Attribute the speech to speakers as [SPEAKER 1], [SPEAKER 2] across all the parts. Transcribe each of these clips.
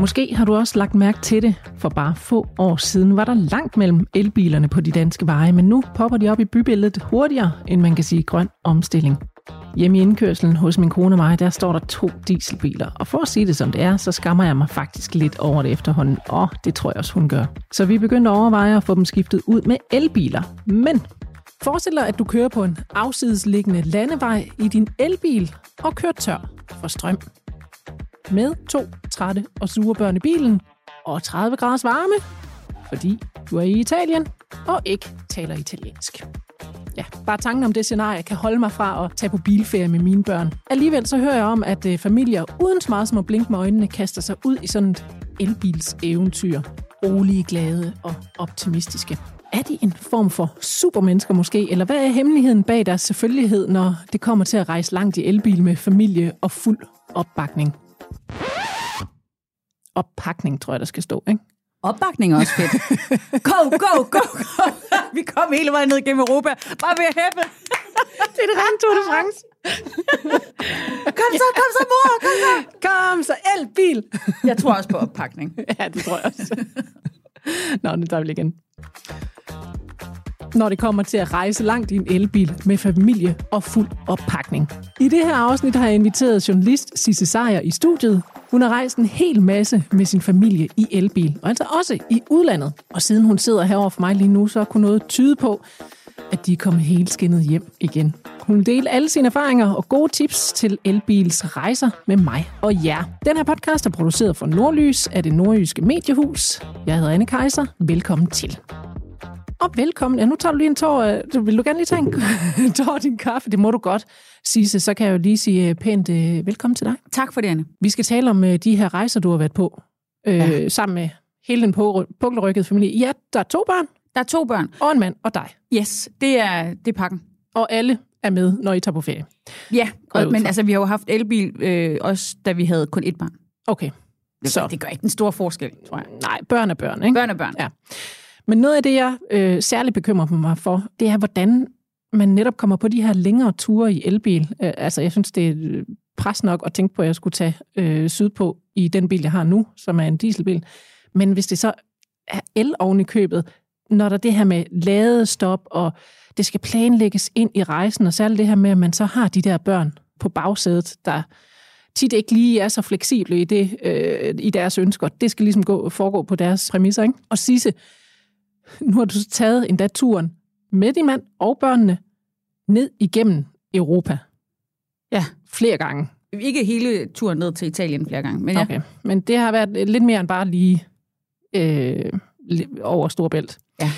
[SPEAKER 1] Måske har du også lagt mærke til det. For bare få år siden var der langt mellem elbilerne på de danske veje, men nu popper de op i bybilledet hurtigere, end man kan sige grøn omstilling. Hjemme i indkørselen hos min kone og mig, der står der to dieselbiler. Og for at sige det som det er, så skammer jeg mig faktisk lidt over det efterhånden. Og det tror jeg også, hun gør. Så vi begyndte at overveje at få dem skiftet ud med elbiler. Men forestil dig, at du kører på en afsidesliggende landevej i din elbil og kører tør for strøm med to trætte og sure børn i bilen og 30 graders varme, fordi du er i Italien og ikke taler italiensk. Ja, bare tanken om det scenarie kan holde mig fra at tage på bilferie med mine børn. Alligevel så hører jeg om, at øh, familier uden så meget som at blinke med øjnene kaster sig ud i sådan et elbils eventyr. Rolige, glade og optimistiske. Er de en form for supermennesker måske, eller hvad er hemmeligheden bag deres selvfølgelighed, når det kommer til at rejse langt i elbil med familie og fuld opbakning? Oppakning, tror jeg, der skal stå, ikke?
[SPEAKER 2] Opbakning er også fedt. Go, go, go, go. Vi kom hele vejen ned gennem Europa. Bare ved at hæppe.
[SPEAKER 1] Det er det rent Tour de France.
[SPEAKER 2] Kom så, kom så, mor. Kom så.
[SPEAKER 1] Kom så, elbil.
[SPEAKER 2] Jeg tror også på oppakning.
[SPEAKER 1] Ja, det tror jeg også. Nå, nu tager vi igen. Når det kommer til at rejse langt i en elbil med familie og fuld oppakning. I det her afsnit har jeg inviteret journalist Sisse Sejer i studiet. Hun har rejst en hel masse med sin familie i elbil, og altså også i udlandet. Og siden hun sidder herovre for mig lige nu, så kunne noget tyde på, at de er kommet helt skinnet hjem igen. Hun vil dele alle sine erfaringer og gode tips til elbils rejser med mig og jer. Den her podcast er produceret for Nordlys af det nordjyske mediehus. Jeg hedder Anne Kejser. Velkommen til. Og velkommen. Ja, nu tager du lige en tår. øh, Vil du gerne lige tage en tår af din kaffe? Det må du godt, Sisse. Så kan jeg jo lige sige øh, pænt øh, velkommen til dig.
[SPEAKER 2] Tak for det, Anne.
[SPEAKER 1] Vi skal tale om øh, de her rejser, du har været på, øh, ja. sammen med hele den pukkel- pukkelrykkede familie. Ja, der er to børn,
[SPEAKER 2] Der er to børn.
[SPEAKER 1] og en mand, og dig.
[SPEAKER 2] Yes, det er, det er pakken.
[SPEAKER 1] Og alle er med, når I tager på ferie.
[SPEAKER 2] Ja, og, men altså, vi har jo haft elbil, øh, også da vi havde kun et barn.
[SPEAKER 1] Okay.
[SPEAKER 2] Det,
[SPEAKER 1] Så.
[SPEAKER 2] det gør ikke den store forskel, tror jeg.
[SPEAKER 1] Nej, børn er børn, ikke?
[SPEAKER 2] Børn er børn.
[SPEAKER 1] Ja. Men noget af det, jeg øh, særligt bekymrer mig for, det er, hvordan man netop kommer på de her længere ture i elbil. Øh, altså, jeg synes, det er øh, pres nok at tænke på, at jeg skulle tage øh, sydpå i den bil, jeg har nu, som er en dieselbil. Men hvis det så er el oven i købet, når der det her med ladestop, og det skal planlægges ind i rejsen, og særligt det her med, at man så har de der børn på bagsædet, der tit ikke lige er så fleksible i, det, øh, i deres ønsker. Det skal ligesom gå, foregå på deres præmisser. Ikke? Og Sisse, nu har du taget endda turen med din mand og børnene ned igennem Europa.
[SPEAKER 2] Ja.
[SPEAKER 1] Flere gange.
[SPEAKER 2] Ikke hele turen ned til Italien flere gange, men ja.
[SPEAKER 1] Okay. Men det har været lidt mere end bare lige øh, over Storbælt.
[SPEAKER 2] Ja.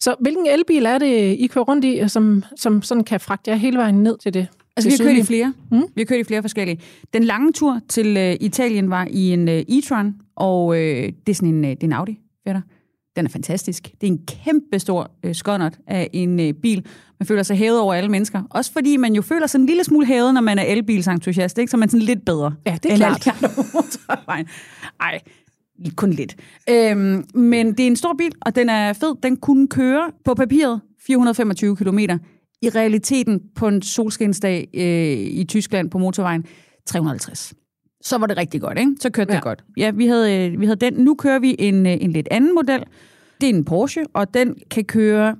[SPEAKER 1] Så hvilken elbil er det, I kører rundt i, som, som sådan kan fragte jer hele vejen ned til det?
[SPEAKER 2] Altså, vi har kørt i flere.
[SPEAKER 1] Mm.
[SPEAKER 2] Vi har kørt i flere forskellige. Den lange tur til øh, Italien var i en øh, e-tron, og øh, det er sådan en, øh, det er en Audi, fætter. Den er fantastisk. Det er en kæmpe stor øh, skonnert af en øh, bil. Man føler sig hævet over alle mennesker. Også fordi man jo føler sig en lille smule hævet, når man er elbilsentusiast, ikke? Så er man sådan lidt bedre.
[SPEAKER 1] Ja, det er klart.
[SPEAKER 2] motorvejen. Ej, kun lidt. Øhm, men det er en stor bil, og den er fed. Den kunne køre på papiret 425 km. I realiteten på en solskinsdag øh, i Tyskland på motorvejen 350. Så var det rigtig godt, ikke? Så kørte
[SPEAKER 1] Ja.
[SPEAKER 2] det godt. Ja, vi havde, øh, vi havde den. Nu kører vi en, øh, en lidt anden model. Det er en Porsche, og den kan køre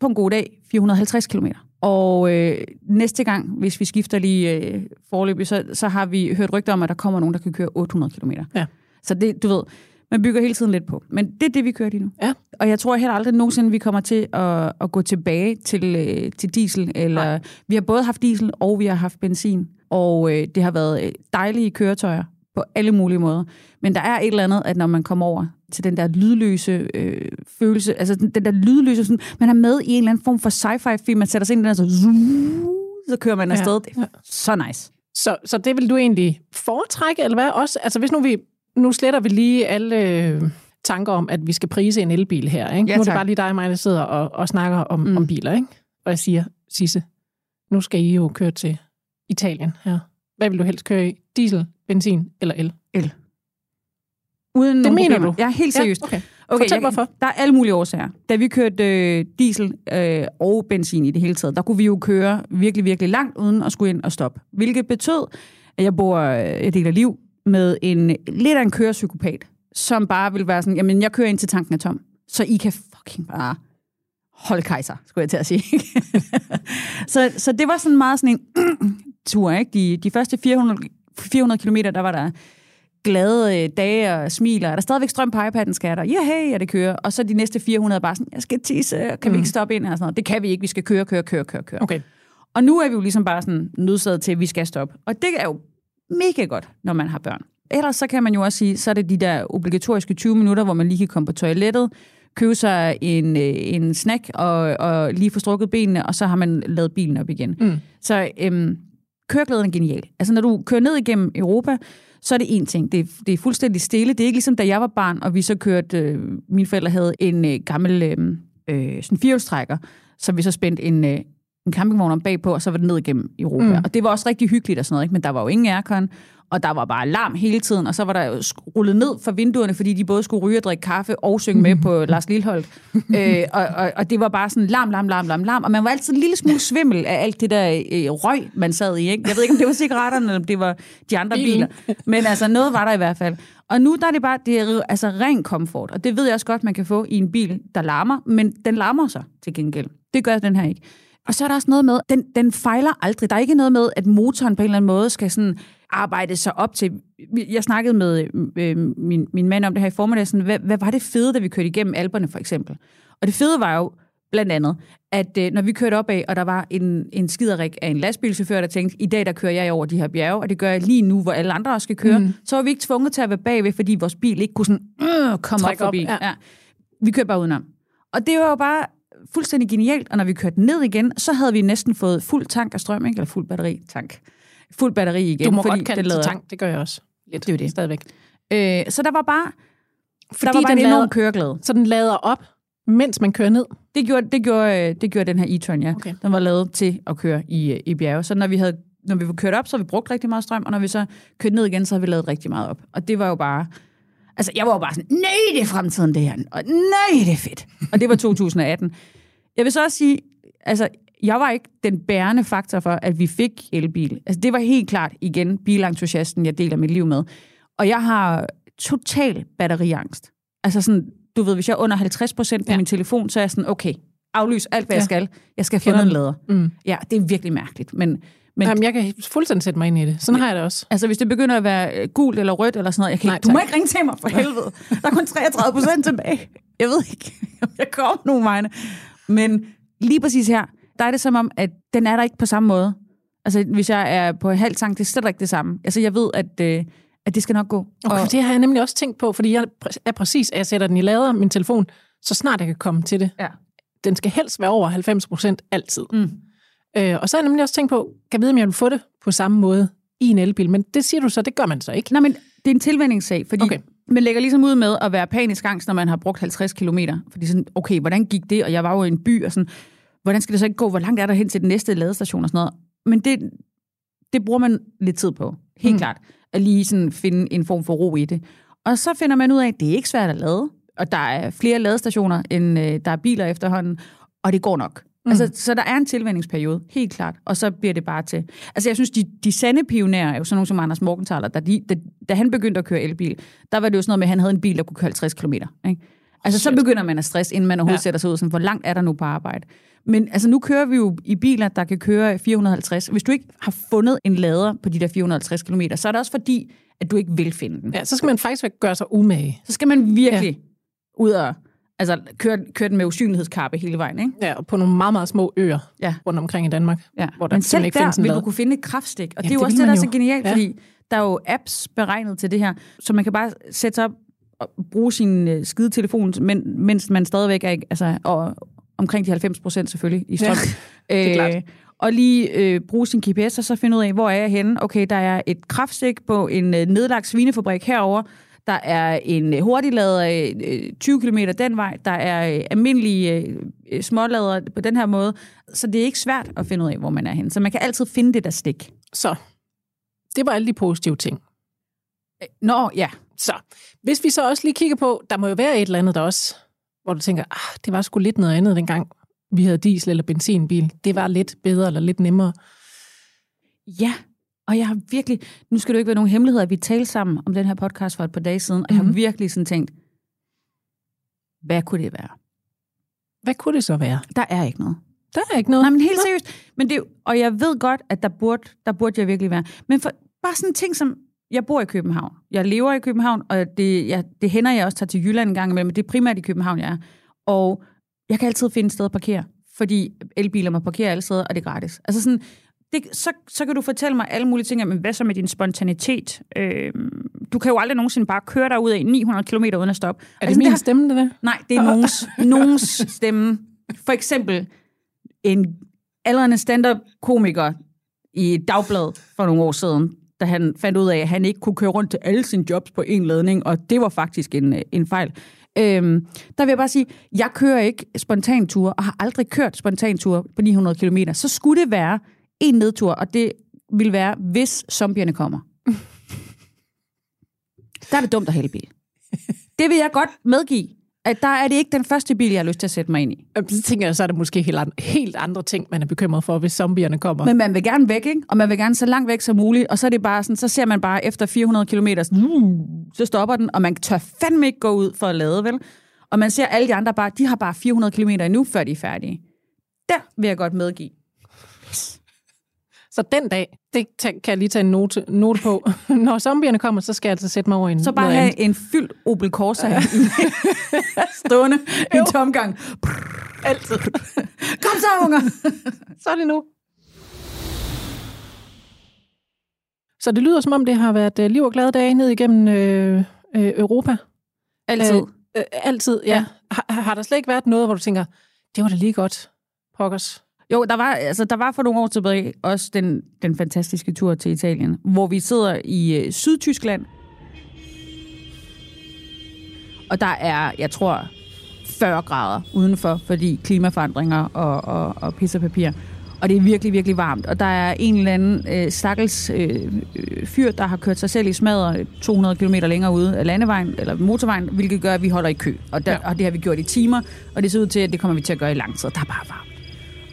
[SPEAKER 2] på en god dag 450 km. Og øh, næste gang, hvis vi skifter lige øh, forløbig, så, så har vi hørt rygter om, at der kommer nogen, der kan køre 800 km.
[SPEAKER 1] Ja.
[SPEAKER 2] Så det, du ved, man bygger hele tiden lidt på. Men det er det, vi kører lige nu.
[SPEAKER 1] Ja.
[SPEAKER 2] Og jeg tror heller aldrig nogensinde, vi kommer til at, at gå tilbage til, øh, til diesel. Eller,
[SPEAKER 1] Nej.
[SPEAKER 2] vi har både haft diesel, og vi har haft benzin. Og øh, det har været øh, dejlige køretøjer på alle mulige måder. Men der er et eller andet, at når man kommer over til den der lydløse øh, følelse, altså den, den der lydløse, sådan, man er med i en eller anden form for sci-fi film, man sætter sig ind i den, og så, så kører man
[SPEAKER 1] Ja,
[SPEAKER 2] afsted. Det er
[SPEAKER 1] ja.
[SPEAKER 2] så nice.
[SPEAKER 1] Så, så det vil du egentlig foretrække, eller hvad? Også, altså hvis nu vi, nu sletter vi lige alle øh, tanker om, at vi skal prise en elbil her, ikke?
[SPEAKER 2] Ja,
[SPEAKER 1] nu er det bare lige dig og mig, der sidder og, og snakker om. Mm. om biler, ikke? Og jeg siger, Sisse, nu skal I jo køre til Italien her. Hvad vil du helst køre i? Diesel, benzin eller el?
[SPEAKER 2] Uden
[SPEAKER 1] Det mener
[SPEAKER 2] problemer.
[SPEAKER 1] du?
[SPEAKER 2] Ja, helt seriøst.
[SPEAKER 1] Ja, okay. Okay, Fortæl jeg, hvorfor.
[SPEAKER 2] Der er alle mulige årsager. Da vi kørte øh, diesel øh, og benzin i det hele taget, der kunne vi jo køre virkelig, virkelig langt uden at skulle ind og stoppe. Hvilket betød, at jeg bor, øh, jeg deler liv med en lidt af en kørepsykopat, som bare vil være sådan, jamen jeg kører ind til tanken er tom, så I kan fucking bare holde kejser, skulle jeg til at sige. så, så det var sådan meget sådan en tur, ikke? De, de første 400, 400 kilometer, der var der glade øh, dage og smiler. Er der stadigvæk strøm på iPad'en, skal der? Ja, hey, ja, det kører. Og så de næste 400 bare sådan, jeg skal tisse, kan mm. vi ikke stoppe ind? Og sådan noget. Det kan vi ikke, vi skal køre, køre, køre, køre, køre.
[SPEAKER 1] Okay.
[SPEAKER 2] Og nu er vi jo ligesom bare sådan nødsaget til, at vi skal stoppe. Og det er jo mega godt, når man har børn. Ellers så kan man jo også sige, så er det de der obligatoriske 20 minutter, hvor man lige kan komme på toilettet, købe sig en, øh, en snack og, og lige få strukket benene, og så har man lavet bilen op igen. Mm. Så øhm, køreglæden er genial. Altså når du kører ned igennem Europa, så er det en ting. Det er, det er fuldstændig stille. Det er ikke ligesom da jeg var barn, og vi så kørte, øh, mine forældre havde en øh, gammel øh, øh, sådan firehjulstrækker, så vi så spændte en, øh, en campingvogn om bagpå, og så var det ned igennem Europa. Mm. Og det var også rigtig hyggeligt og sådan noget, ikke? men der var jo ingen aircon, og der var bare larm hele tiden, og så var der jo rullet ned for vinduerne, fordi de både skulle ryge og drikke kaffe og synge med på Lars Lilholdt. øh, og, og, og det var bare sådan larm, larm, larm, larm, larm, og man var altid en lille smule svimmel af alt det der øh, røg, man sad i. Ikke? Jeg ved ikke, om det var cigaretterne, eller om det var de andre biler, men altså noget var der i hvert fald. Og nu der er det bare, det er altså ren komfort, og det ved jeg også godt, man kan få i en bil, der larmer, men den larmer så til gengæld. Det gør den her ikke. Og så er der også noget med, den, den fejler aldrig. Der er ikke noget med, at motoren på en eller anden måde skal sådan arbejde sig op til... Jeg snakkede med øh, min, min mand om det her i formiddag, sådan, hvad, hvad var det fede, da vi kørte igennem alberne for eksempel? Og det fede var jo blandt andet, at øh, når vi kørte op af, og der var en, en skiderik af en lastbilchauffør, der tænkte, i dag der kører jeg over de her bjerge, og det gør jeg lige nu, hvor alle andre også skal køre, mm. så var vi ikke tvunget til at være bagved, fordi vores bil ikke kunne sådan, øh, komme Træk op forbi. Op, ja. Ja. Vi kørte bare udenom. Og det var jo bare fuldstændig genialt, og når vi kørte ned igen, så havde vi næsten fået fuld tank af strøm, ikke? eller fuld batteri, tank. Fuld batteri igen.
[SPEAKER 1] Du må fordi godt kalde det lader... tank, det gør jeg også.
[SPEAKER 2] Lidt. Det er det.
[SPEAKER 1] Stadigvæk.
[SPEAKER 2] Øh, så der var bare, fordi der var bare den en enorm køreglæde.
[SPEAKER 1] Så den lader op, mens man kører ned?
[SPEAKER 2] Det gjorde, det gjorde, det gjorde den her e-tron, ja. Okay. Den var lavet til at køre i, i bjerge. Så når vi havde når vi var kørt op, så har vi brugt rigtig meget strøm, og når vi så kørte ned igen, så har vi lavet rigtig meget op. Og det var jo bare Altså, jeg var jo bare sådan, nej, det er fremtiden, det her. Og nej, det er fedt. Og det var 2018. Jeg vil så også sige, altså, jeg var ikke den bærende faktor for, at vi fik elbil. Altså, det var helt klart, igen, bilentusiasten, jeg deler mit liv med. Og jeg har total batteriangst. Altså sådan, du ved, hvis jeg er under 50 procent på ja. min telefon, så er jeg sådan, okay, aflys alt, hvad ja. jeg skal. Jeg skal finde en lader. Mm. Ja, det er virkelig mærkeligt, men
[SPEAKER 1] men, Jamen, jeg kan fuldstændig sætte mig ind i det. Sådan har jeg det også.
[SPEAKER 2] Altså, hvis det begynder at være øh, gult eller rødt eller sådan noget, jeg kan Nej, ikke, du må ikke ringe til mig for helvede. Der er kun 33 procent tilbage. Jeg ved ikke, om jeg kommer nogen vegne. Men lige præcis her, der er det som om, at den er der ikke på samme måde. Altså, hvis jeg er på halv tank, det er slet ikke det samme. Altså, jeg ved, at, øh, at det skal nok gå.
[SPEAKER 1] Okay, og, det har jeg nemlig også tænkt på, fordi jeg er præcis, at jeg sætter den i lader, min telefon, så snart jeg kan komme til det. Ja. Den skal helst være over 90 procent altid. Mm. Øh, og så har jeg nemlig også tænkt på, kan jeg vide, om jeg vil få det på samme måde i en elbil? Men det siger du så, det gør man så ikke.
[SPEAKER 2] Nej, men det er en tilvændingssag, fordi okay. man lægger ligesom ud med at være panisk angst, når man har brugt 50 km. Fordi sådan, okay, hvordan gik det? Og jeg var jo i en by, og sådan, hvordan skal det så ikke gå? Hvor langt er der hen til den næste ladestation og sådan noget? Men det, det bruger man lidt tid på, helt mm. klart. At lige sådan finde en form for ro i det. Og så finder man ud af, at det er ikke svært at lade. Og der er flere ladestationer, end øh, der er biler efterhånden. Og det går nok. Mm. Altså, så der er en tilvændingsperiode, helt klart, og så bliver det bare til. Altså, jeg synes, de, de sande pionerer er jo sådan nogle som Anders Morgenthaler, da, de, da, da han begyndte at køre elbil, der var det jo sådan noget med, at han havde en bil, der kunne køre 50 km. Ikke? Altså, Shit. så begynder man at stresse, inden man overhovedet ja. sætter sig ud, sådan, hvor langt er der nu på arbejde? Men altså, nu kører vi jo i biler, der kan køre 450. Hvis du ikke har fundet en lader på de der 450 km, så er det også fordi, at du ikke vil finde den.
[SPEAKER 1] Ja, så skal man faktisk gøre sig umage.
[SPEAKER 2] Så skal man virkelig ja. ud og Altså, køre, køre den med usynlighedskarpe hele vejen, ikke?
[SPEAKER 1] Ja, og på nogle meget, meget små øer ja. rundt omkring i Danmark.
[SPEAKER 2] Ja. Hvor der Men selv ikke der vil du kunne finde et kraftstik. Og ja, det er jo også det, der er så genialt, ja. fordi der er jo apps beregnet til det her, så man kan bare sætte sig op bruge sin uh, skide telefon, men, mens man stadigvæk er altså, og, omkring de 90 procent selvfølgelig i strøm. Ja, det er klart. Øh, og lige øh, bruge sin GPS, og så finde ud af, hvor er jeg henne. Okay, der er et kraftstik på en øh, nedlagt svinefabrik herover der er en hurtiglader 20 km den vej, der er øh, almindelige øh, smålader på den her måde, så det er ikke svært at finde ud af, hvor man er henne. Så man kan altid finde det der stik.
[SPEAKER 1] Så, det var alle de positive ting.
[SPEAKER 2] Nå, ja.
[SPEAKER 1] Så, hvis vi så også lige kigger på, der må jo være et eller andet der også, hvor du tænker, ah, det var sgu lidt noget andet dengang, vi havde diesel- eller benzinbil. Det var lidt bedre eller lidt nemmere.
[SPEAKER 2] Ja, og jeg har virkelig, nu skal jo ikke være nogen hemmelighed, at vi talte sammen om den her podcast for et par dage siden, og jeg har
[SPEAKER 1] Mhm.
[SPEAKER 2] virkelig sådan tænkt, hvad kunne det være?
[SPEAKER 1] Hvad kunne det så være?
[SPEAKER 2] Der er ikke noget.
[SPEAKER 1] Der er ikke noget.
[SPEAKER 2] Nej, men helt seriøst. Men det, og jeg ved godt, at der burde, der burde jeg virkelig være. Men for, bare sådan ting som, jeg bor i København. Jeg lever i København, og det, jeg, det hænder, jeg også tager til Jylland en gang imellem, men det er primært i København, jeg er. Og jeg kan altid finde et sted at parkere, fordi elbiler må parkere alle steder, og det er gratis. Altså sådan, det, så, så kan du fortælle mig alle mulige ting, men hvad så med din spontanitet? Øh, du kan jo aldrig nogensinde bare køre dig ud af 900 km uden at stoppe.
[SPEAKER 1] Er det
[SPEAKER 2] Altså,
[SPEAKER 1] min
[SPEAKER 2] har-
[SPEAKER 1] stemme, det der?
[SPEAKER 2] Nej, det er nogens, nogens stemme. For eksempel en aldrende stand-up-komiker i et dagblad for nogle år siden, da han fandt ud af, at han ikke kunne køre rundt til alle sine jobs på en ladning, og det var faktisk en, øh, en fejl. Øhm, der vil jeg bare sige, jeg kører ikke spontantur, og har aldrig kørt spontantur på 900 km. Så skulle det være en nedtur, og det vil være, hvis zombierne kommer. Der er det dumt at have bil. Det vil jeg godt medgive, at der er det ikke den første bil, jeg har lyst til at sætte mig ind i.
[SPEAKER 1] Så tænker jeg, så er det måske helt, andre, helt andre ting, man er bekymret for, hvis zombierne kommer.
[SPEAKER 2] Men man vil gerne væk, ikke? Og man vil gerne så langt væk som muligt, og så er det bare sådan, så ser man bare efter 400 km, så stopper den, og man tør fandme ikke gå ud for at lade, vel? Og man ser alle de andre bare, de har bare 400 km endnu, før de er færdige. Der vil jeg godt medgive.
[SPEAKER 1] Så den dag, det kan jeg lige tage en note, note på. Når zombierne kommer, så skal jeg altså sætte mig over en
[SPEAKER 2] Så bare have
[SPEAKER 1] andet.
[SPEAKER 2] en fyldt Opel Corsa i, stående i en tomgang.
[SPEAKER 1] Altid.
[SPEAKER 2] Kom så, unger!
[SPEAKER 1] Så er det nu. Så det lyder som om, det har været øh, liv og glade dage ned igennem øh, øh, Europa.
[SPEAKER 2] Altid.
[SPEAKER 1] Øh, øh, altid, ja. ja. Har, har der slet ikke været noget, hvor du tænker, det var da lige godt, pokkers?
[SPEAKER 2] Jo, der var, altså, der var for nogle år tilbage også den, den fantastiske tur til Italien, hvor vi sidder i øh, Sydtyskland. Og der er, jeg tror, 40 grader udenfor, fordi klimaforandringer og, og, og pis og papir. Og det er virkelig, virkelig varmt. Og der er en eller anden øh, stakkels øh, øh, fyr, der har kørt sig selv i smadret 200 km længere ude af landevejen, eller motorvejen, hvilket gør, at vi holder i kø. Og, der,
[SPEAKER 1] ja.
[SPEAKER 2] og det har vi gjort i timer, og det ser ud til, at det kommer vi til at gøre i lang tid. Der er bare varmt.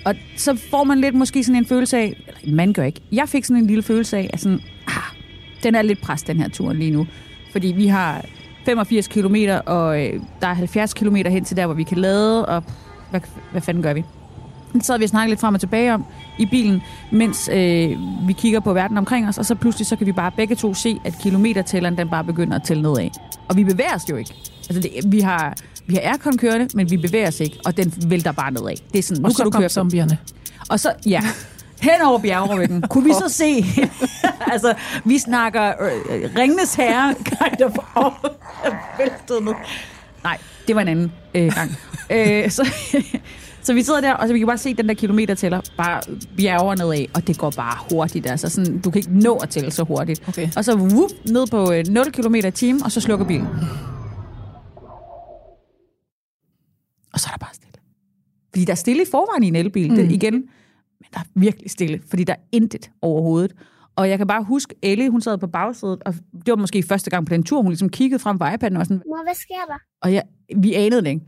[SPEAKER 2] Og så får man lidt måske sådan en følelse af, eller man gør ikke, jeg fik sådan en lille følelse af, at sådan, ah, den er lidt pres, den her tur lige nu. Fordi vi har 85 km, og øh, der er 70 km hen til der, hvor vi kan lade, og hvad, hvad fanden gør vi? Så sad vi og snakkede lidt frem og tilbage om i bilen, mens øh, vi kigger på verden omkring os, og så pludselig så kan vi bare begge to se, at kilometertælleren den bare begynder at tælle nedad. Og vi bevæger os jo ikke. Altså det, vi har, vi har aircon kørende, men vi bevæger os ikke, og den vælter bare nedad. Det er sådan, nu
[SPEAKER 1] Og
[SPEAKER 2] kan du køre
[SPEAKER 1] zombierne.
[SPEAKER 2] og så, ja, hen over bjergryggen, kunne vi så se, altså, vi snakker øh, Ringnes Herre, kind of, og væltet ned. Nej, det var en anden øh, gang. øh, så, så vi sidder der, og så vi kan bare se den der kilometertæller bare bjerger nedad, og det går bare hurtigt. Altså sådan, du kan ikke nå at tælle så hurtigt.
[SPEAKER 1] Okay.
[SPEAKER 2] Og så whoop, ned på øh, 0 km i timen, og så slukker bilen. Og så er der bare stille. Fordi der er stille i forvejen i en elbil, mm. det, igen. Men der er virkelig stille, fordi der er intet overhovedet. Og jeg kan bare huske, Ellie, hun sad på bagsædet, og det var måske første gang på den tur, hun ligesom kiggede frem på iPad'en og sådan,
[SPEAKER 3] Mor, hvad sker der?
[SPEAKER 2] og jeg, vi anede det ikke.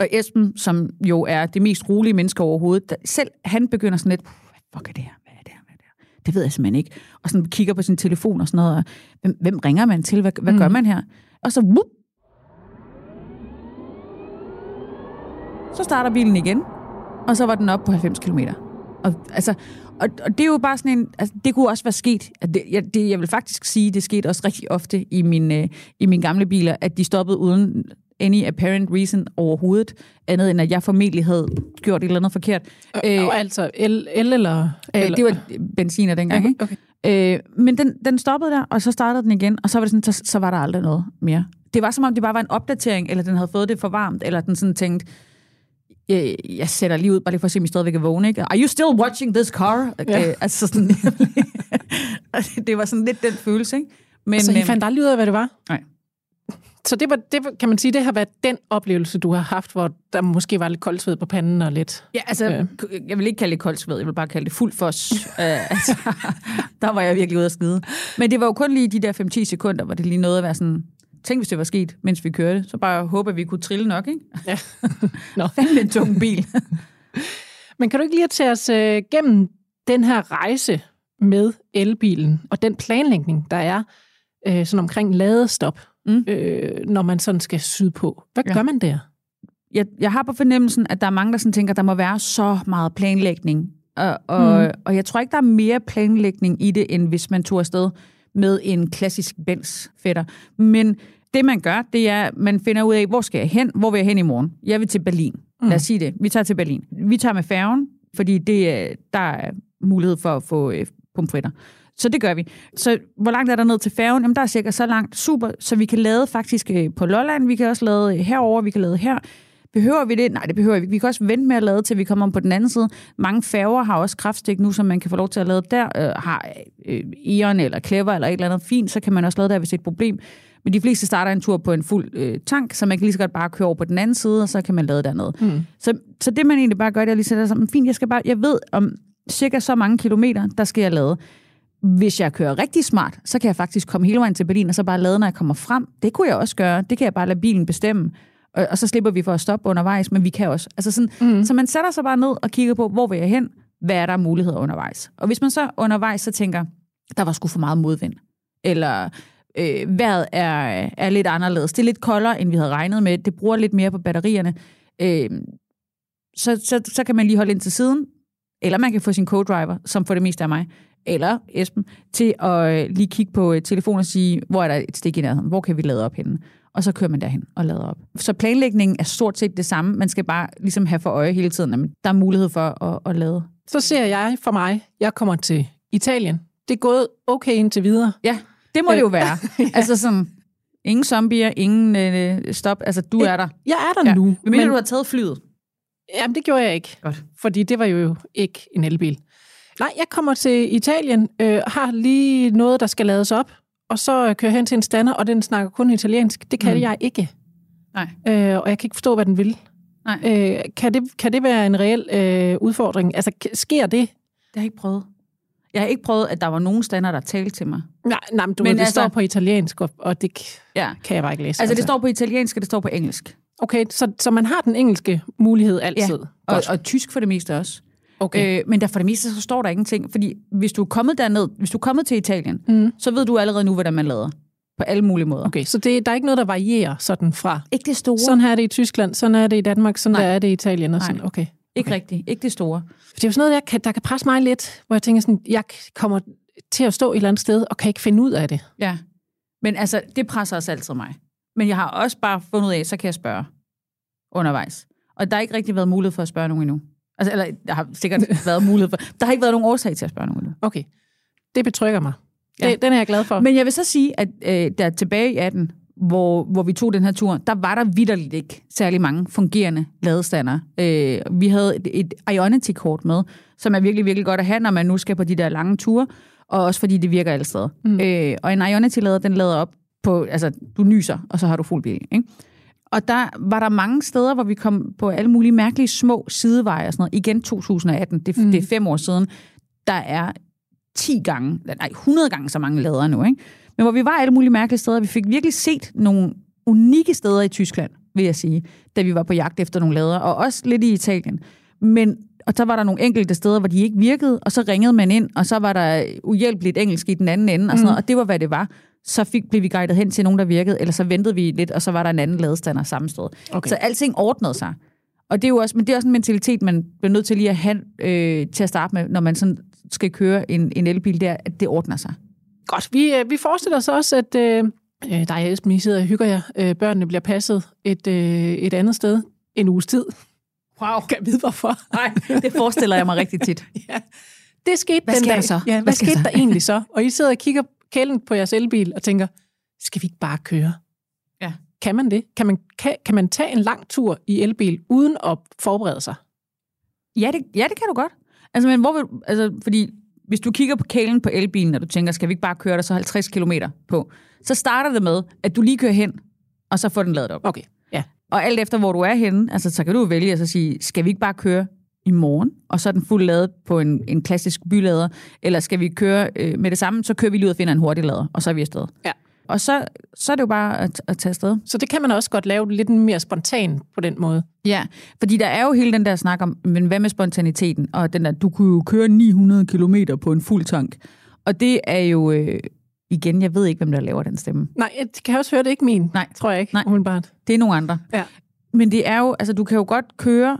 [SPEAKER 2] Og Esben, som jo er det mest rolige menneske overhovedet, der, selv han begynder sådan lidt, "Puh, hvad fuck er det her? Hvad er det her? Hvad er det her? Det ved jeg simpelthen ikke. Og sådan kigger på sin telefon og sådan noget. Og, hvem, hvem ringer man til? Hvad, hvad mm. gør man her? Og så, whoop, så starter bilen igen. Og så var den op på 90 km. Og, altså, og, og det er jo bare sådan en... Altså, det kunne også være sket. At det, jeg, det, jeg vil faktisk sige, det skete også rigtig ofte i, min, øh, i mine gamle biler, at de stoppede uden any apparent reason overhovedet, andet end at jeg formentlig havde gjort et eller andet forkert.
[SPEAKER 1] Øh, og altså el, el eller...
[SPEAKER 2] Øh,
[SPEAKER 1] eller
[SPEAKER 2] det var benziner dengang, ikke?
[SPEAKER 1] Okay.
[SPEAKER 2] Øh, men den, den stoppede der, og så startede den igen, og så var, det sådan, så, så var der aldrig noget mere. Det var som om, det bare var en opdatering, eller den havde fået det for varmt, eller den sådan tænkte, jeg, jeg sætter lige ud, bare lige for at se, om I stadigvæk er vågne, ikke? Are you still watching this car?
[SPEAKER 1] Ja.
[SPEAKER 2] Øh, altså sådan, det var sådan lidt den følelse, ikke? Men,
[SPEAKER 1] Så I
[SPEAKER 2] øhm,
[SPEAKER 1] fandt aldrig ud af, hvad det var?
[SPEAKER 2] Nej.
[SPEAKER 1] Så det, var, det kan man sige, det har været den oplevelse, du har haft, hvor der måske var lidt koldt sved på panden og lidt...
[SPEAKER 2] Ja, altså,
[SPEAKER 1] Øh.
[SPEAKER 2] jeg vil ikke kalde det koldt sved, jeg vil bare kalde det fuld fos. uh, altså, der var jeg virkelig ude at skide. Men det var jo kun lige de der 5-10 sekunder, hvor det lige nåede at være sådan, Tænk, hvis det var sket, mens vi kørte. Så bare håbe, at vi kunne trille nok, ikke?
[SPEAKER 1] Ja. Nå.
[SPEAKER 2] Fandme en tung bil.
[SPEAKER 1] Men kan du ikke lige tage os øh, gennem den her rejse med elbilen og den planlægning, der er øh, sådan omkring ladestop,
[SPEAKER 2] Mm.
[SPEAKER 1] øh, når man sådan skal syde på? Hvad
[SPEAKER 2] Ja.
[SPEAKER 1] gør man der?
[SPEAKER 2] jeg, jeg har på fornemmelsen, at der er mange, der sådan tænker, at der må være så meget planlægning. Og, og,
[SPEAKER 1] mm.
[SPEAKER 2] og jeg tror ikke, der er mere planlægning i det, end hvis man tog afsted med en klassisk Benz fætter. Men det, man gør, det er, man finder ud af, hvor skal jeg hen? Hvor vil jeg hen i morgen? Jeg vil til Berlin.
[SPEAKER 1] Mm.
[SPEAKER 2] Lad os sige det. Vi tager til Berlin. Vi tager med færgen, fordi det, er- der er mulighed for at få øh, pomfritter. Så det gør vi. Så hvor langt er der ned til færgen? Jamen, der er cirka så langt. Super. Så vi kan lade faktisk øh, på Lolland. Vi kan også lade herover. Vi kan lade her. Behøver vi det? Nej, det behøver vi ikke. Vi kan også vente med at lade, til vi kommer om på den anden side. Mange færger har også kraftstik nu, som man kan få lov til at lade der. Øh, har øh, Eon eller Clever eller et eller andet fint, så kan man også lade der, hvis det er et problem. Men de fleste starter en tur på en fuld øh, tank, så man kan lige så godt bare køre over på den anden side, og så kan man lade dernede.
[SPEAKER 1] Mm.
[SPEAKER 2] Så, så det man egentlig bare gør, det er lige sætter sig, fint, jeg skal bare, jeg ved om cirka så mange kilometer, der skal jeg lade. Hvis jeg kører rigtig smart, så kan jeg faktisk komme hele vejen til Berlin, og så bare lade, når jeg kommer frem. Det kunne jeg også gøre. Det kan jeg bare lade bilen bestemme. Og, og så slipper vi for at stoppe undervejs, men vi kan også. Altså sådan,
[SPEAKER 1] Mm.
[SPEAKER 2] Så man sætter sig bare ned og kigger på, hvor vil jeg hen? Hvad er der muligheder undervejs? Og hvis man så undervejs så tænker, der var sgu for meget modvind, eller øh, vejret er, er lidt anderledes, det er lidt koldere, end vi havde regnet med, det bruger lidt mere på batterierne, øh, så, så, så kan man lige holde ind til siden, eller man kan få sin co-driver, som for det meste er mig, eller Esben, til at øh, lige kigge på øh, telefonen og sige, hvor er der et stik i nærheden, hvor kan vi lade op henne? Og så kører man derhen og lader op. Så planlægningen er stort set det samme. Man skal bare ligesom have for øje hele tiden, at der er mulighed for at, at lade.
[SPEAKER 1] Så ser jeg for mig, jeg kommer til Italien. Det er gået okay indtil videre.
[SPEAKER 2] Ja, det må
[SPEAKER 1] Øh,
[SPEAKER 2] det jo være. Altså sådan, ingen zombier, ingen øh, stop. Altså, du er der.
[SPEAKER 1] Jeg er der
[SPEAKER 2] Ja.
[SPEAKER 1] nu.
[SPEAKER 2] Men mener du har taget flyet?
[SPEAKER 1] Jamen, det gjorde jeg ikke.
[SPEAKER 2] Godt.
[SPEAKER 1] Fordi det var jo ikke en elbil. Nej, jeg kommer til Italien, øh, har lige noget, der skal lades op, og så kører jeg hen til en stander, og den snakker kun italiensk. Det kan
[SPEAKER 2] Mm.
[SPEAKER 1] jeg ikke.
[SPEAKER 2] Nej.
[SPEAKER 1] Øh, og jeg kan ikke forstå, hvad den vil.
[SPEAKER 2] Nej.
[SPEAKER 1] Øh, kan, det, kan det være en reel øh, udfordring? Altså, sker det?
[SPEAKER 2] Det har jeg ikke prøvet. Jeg har ikke prøvet, at der var nogen stander, der talte til mig.
[SPEAKER 1] Nej, nej men du
[SPEAKER 2] Men
[SPEAKER 1] det
[SPEAKER 2] altså-
[SPEAKER 1] står på italiensk, og, og det
[SPEAKER 2] Ja.
[SPEAKER 1] kan jeg bare ikke læse.
[SPEAKER 2] Altså, det står på italiensk, og det står på engelsk.
[SPEAKER 1] Okay, så, så man har den engelske mulighed altid?
[SPEAKER 2] Og,
[SPEAKER 1] Godt.
[SPEAKER 2] og tysk for det meste også.
[SPEAKER 1] okay.
[SPEAKER 2] Øh, men der for det meste, så står der ingenting. Fordi hvis du er kommet derned, hvis du er kommet til Italien,
[SPEAKER 1] Mm.
[SPEAKER 2] så ved du allerede nu, hvordan man lader. På alle mulige måder.
[SPEAKER 1] okay, så det, der er ikke noget, der varierer sådan fra
[SPEAKER 2] Ikke det store.
[SPEAKER 1] Sådan her er det i Tyskland, sådan er det i Danmark, sådan
[SPEAKER 2] Nej.
[SPEAKER 1] der er det i Italien og
[SPEAKER 2] Nej.
[SPEAKER 1] sådan. Okay.
[SPEAKER 2] Ikke
[SPEAKER 1] okay.
[SPEAKER 2] rigtigt. Ikke det store.
[SPEAKER 1] Det er jo sådan noget, der kan, der kan presse mig lidt, hvor jeg tænker sådan, jeg kommer til at stå et eller andet sted og kan ikke finde ud af det.
[SPEAKER 2] Ja. Men altså, det presser også altid mig. Men jeg har også bare fundet ud af, så kan jeg spørge undervejs. Og der har ikke rigtig været mulighed for at spørge nogen endnu. Altså, eller der har sikkert været mulighed for. Der har ikke været nogen årsag til at spørge nogen endnu.
[SPEAKER 1] Okay, det betrygger mig.
[SPEAKER 2] Ja.
[SPEAKER 1] Det, den er jeg glad for.
[SPEAKER 2] Men jeg vil så sige, at øh, der tilbage i 18, hvor, hvor vi tog den her tur, der var der vidderligt ikke særlig mange fungerende ladestander. Øh, vi havde et, et Ionity-kort med, som er virkelig, virkelig godt at have, når man nu skal på de der lange ture, og også fordi det virker alle steder.
[SPEAKER 1] Mm.
[SPEAKER 2] Øh, og en Ionity-lader, den lader op på, altså du nyser, og så har du fuld bil, ikke? Og der var der mange steder, hvor vi kom på alle mulige mærkelige små sideveje og sådan noget. Igen 2018, det, Mm. det er fem år siden. Der er 10 gange, nej 100 gange så mange lader nu, ikke? Men hvor vi var alle mulige mærkelige steder, vi fik virkelig set nogle unikke steder i Tyskland, vil jeg sige, da vi var på jagt efter nogle lader, og også lidt i Italien. Men, og så var der nogle enkelte steder, hvor de ikke virkede, og så ringede man ind, og så var der uhjælpeligt engelsk i den anden ende, og, sådan
[SPEAKER 1] Mm.
[SPEAKER 2] noget, og det var, hvad det var. Så fik, blev vi guidet hen til nogen, der virkede, eller så ventede vi lidt, og så var der en anden ladestander samme sted.
[SPEAKER 1] okay.
[SPEAKER 2] Så alting ordnede sig. Og det er jo også, men det er også en mentalitet, man bliver nødt til lige at have øh, til at starte med, når man sådan skal køre en, en elbil, der, at det ordner sig.
[SPEAKER 1] Godt, vi, øh, vi forestiller os også, at øh, øh, dig og Esben, I sidder og hygger jer. Øh, børnene bliver passet et, øh, et andet sted en uges tid.
[SPEAKER 2] Wow.
[SPEAKER 1] Kan jeg vide, hvorfor?
[SPEAKER 2] Nej, det forestiller jeg mig rigtig tit.
[SPEAKER 1] ja. Det skete
[SPEAKER 2] Hvad
[SPEAKER 1] den dag.
[SPEAKER 2] der så?
[SPEAKER 1] Ja, hvad,
[SPEAKER 2] Hvad
[SPEAKER 1] skete
[SPEAKER 2] der
[SPEAKER 1] der egentlig så? Og I sidder og kigger kælden på jeres elbil og tænker, skal vi ikke bare køre?
[SPEAKER 2] Ja.
[SPEAKER 1] Kan man det? Kan man, kan, kan man tage en lang tur i elbil uden at forberede sig?
[SPEAKER 2] Ja, det, ja, det kan du godt. Altså, men hvor vil, altså, fordi hvis du kigger på kælen på elbilen, og du tænker, skal vi ikke bare køre der så 50 km på, så starter det med, at du lige kører hen, og så får den ladet op.
[SPEAKER 1] Okay, ja.
[SPEAKER 2] Og alt efter, hvor du er henne, altså, så kan du vælge at så sige, skal vi ikke bare køre i morgen, og så er den fuld ladet på en, en klassisk bylader, eller skal vi køre øh, med det samme, så kører vi lige ud og finder en hurtig lader, og så er vi afsted.
[SPEAKER 1] Ja.
[SPEAKER 2] Og så, så er det jo bare at, at tage afsted.
[SPEAKER 1] Så det kan man også godt lave lidt mere spontan på den måde.
[SPEAKER 2] Ja, fordi der er jo hele den der snak om, men hvad med spontaniteten? Og den der, du kunne jo køre 900 km på en fuld tank. Og det er jo, øh, igen, jeg ved ikke, hvem der laver den stemme.
[SPEAKER 1] Nej, jeg kan også høre, det er ikke min.
[SPEAKER 2] Nej.
[SPEAKER 1] Tror jeg ikke,
[SPEAKER 2] Nej.
[SPEAKER 1] umiddelbart.
[SPEAKER 2] Det er nogle andre.
[SPEAKER 1] Ja.
[SPEAKER 2] Men det er jo, altså du kan jo godt køre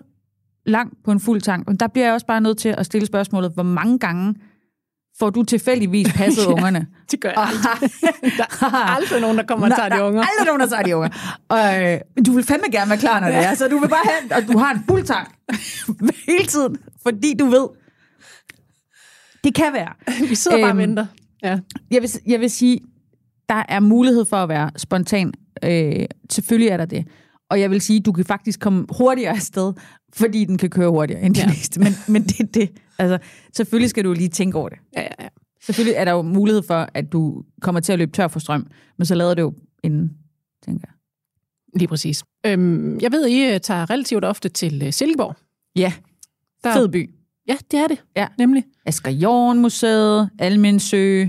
[SPEAKER 2] langt på en fuld tank, men der bliver jeg også bare nødt til at stille spørgsmålet, hvor mange gange får du tilfældigvis passet
[SPEAKER 1] Ja.
[SPEAKER 2] ungerne?
[SPEAKER 1] Det gør jeg aldrig. Der er aldrig nogen, der kommer og tager de unger.
[SPEAKER 2] Der er aldrig nogen, der tager de unger. Og, øh, du vil fandme gerne være klar, når det er. Så du vil bare have, og du har en fuld tank hele tiden, fordi du ved, det kan være.
[SPEAKER 1] Vi sidder bare og
[SPEAKER 2] Øhm,
[SPEAKER 1] venter. Ja.
[SPEAKER 2] Jeg vil, jeg vil sige, der er mulighed for at være spontan. Øh, selvfølgelig er der det. Og jeg vil sige, du kan faktisk komme hurtigere afsted, fordi den kan køre hurtigere end de
[SPEAKER 1] Ja.
[SPEAKER 2] næste. Men, men det er det. Altså, selvfølgelig skal du lige tænke over det.
[SPEAKER 1] Ja, ja, ja.
[SPEAKER 2] Selvfølgelig er der jo mulighed for, at du kommer til at løbe tør for strøm, men så lader det jo inden, tænker jeg.
[SPEAKER 1] Lige præcis. Øhm, jeg ved, I øh, tager relativt ofte til øh, Silkeborg.
[SPEAKER 2] Ja,
[SPEAKER 1] Der,
[SPEAKER 2] fed by.
[SPEAKER 1] Ja, det er det.
[SPEAKER 2] Ja.
[SPEAKER 1] Nemlig.
[SPEAKER 2] Asger Jorn Museet, Almensø,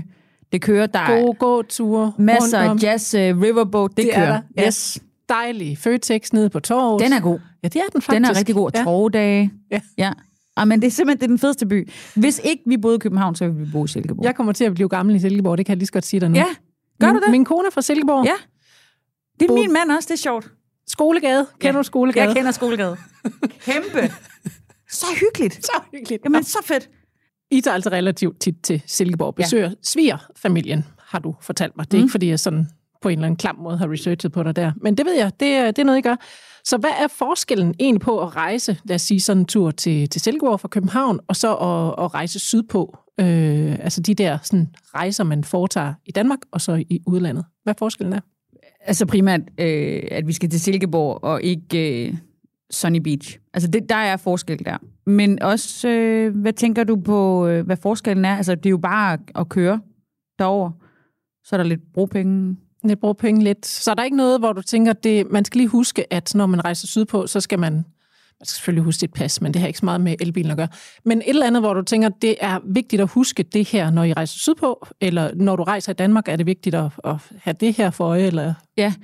[SPEAKER 2] det kører, der er
[SPEAKER 1] Gode gåture.
[SPEAKER 2] masser af jazz, uh, riverboat, det,
[SPEAKER 1] Det
[SPEAKER 2] det
[SPEAKER 1] er
[SPEAKER 2] kører.
[SPEAKER 1] der, ja.
[SPEAKER 2] Yes.
[SPEAKER 1] Dejlig Føtex nede på torvet.
[SPEAKER 2] Den er god.
[SPEAKER 1] Ja, det er den faktisk.
[SPEAKER 2] Den er rigtig god.
[SPEAKER 1] Ja.
[SPEAKER 2] Torvedage.
[SPEAKER 1] Ja.
[SPEAKER 2] ja. Ah, men det er simpelthen det er den fedeste by. Hvis ikke vi boede i København, så ville vi bo i Silkeborg.
[SPEAKER 1] Jeg kommer til at blive gammel i Silkeborg, det kan jeg lige så godt sige dig nu.
[SPEAKER 2] ja. Gør
[SPEAKER 1] min,
[SPEAKER 2] du det?
[SPEAKER 1] Min kone er fra Silkeborg.
[SPEAKER 2] Ja. Det er
[SPEAKER 1] Bo-
[SPEAKER 2] min mand også, det er sjovt.
[SPEAKER 1] Skolegade. Kender
[SPEAKER 2] Ja.
[SPEAKER 1] du Skolegade?
[SPEAKER 2] Jeg kender Skolegade. Kæmpe. Så hyggeligt.
[SPEAKER 1] Så hyggeligt.
[SPEAKER 2] Jamen, så fedt.
[SPEAKER 1] I tager altså relativt tit til Silkeborg. Besøger ja. svigerfamilien, har du fortalt mig. Det er mm. ikke, fordi jeg sådan på en eller anden klam måde har researchet på dig der. Men det ved jeg, det det er noget, I gør. Så hvad er forskellen egentlig på at rejse, lad os sige sådan en tur til, til Silkeborg fra København, og så at, at rejse sydpå? Øh, altså de der sådan, rejser, man foretager i Danmark og så i udlandet. Hvad er forskellen er?
[SPEAKER 2] Altså primært, øh, at vi skal til Silkeborg og ikke øh, Sunny Beach. Altså det, der er forskel der. Men også, øh, hvad tænker du på, øh, hvad forskellen er? Altså det er jo bare at, køre derover. Så er der lidt bropenge.
[SPEAKER 1] Lidt bruger penge lidt. Så er der ikke noget, hvor du tænker, det, man skal lige huske, at når man rejser sydpå, så skal man, man skal selvfølgelig huske dit pas, men det har ikke så meget med elbilen at gøre. Men et eller andet, hvor du tænker, det er vigtigt at huske det her, når I rejser sydpå, eller når du rejser i Danmark, er det vigtigt at, at have det her for øje, eller
[SPEAKER 2] Ja,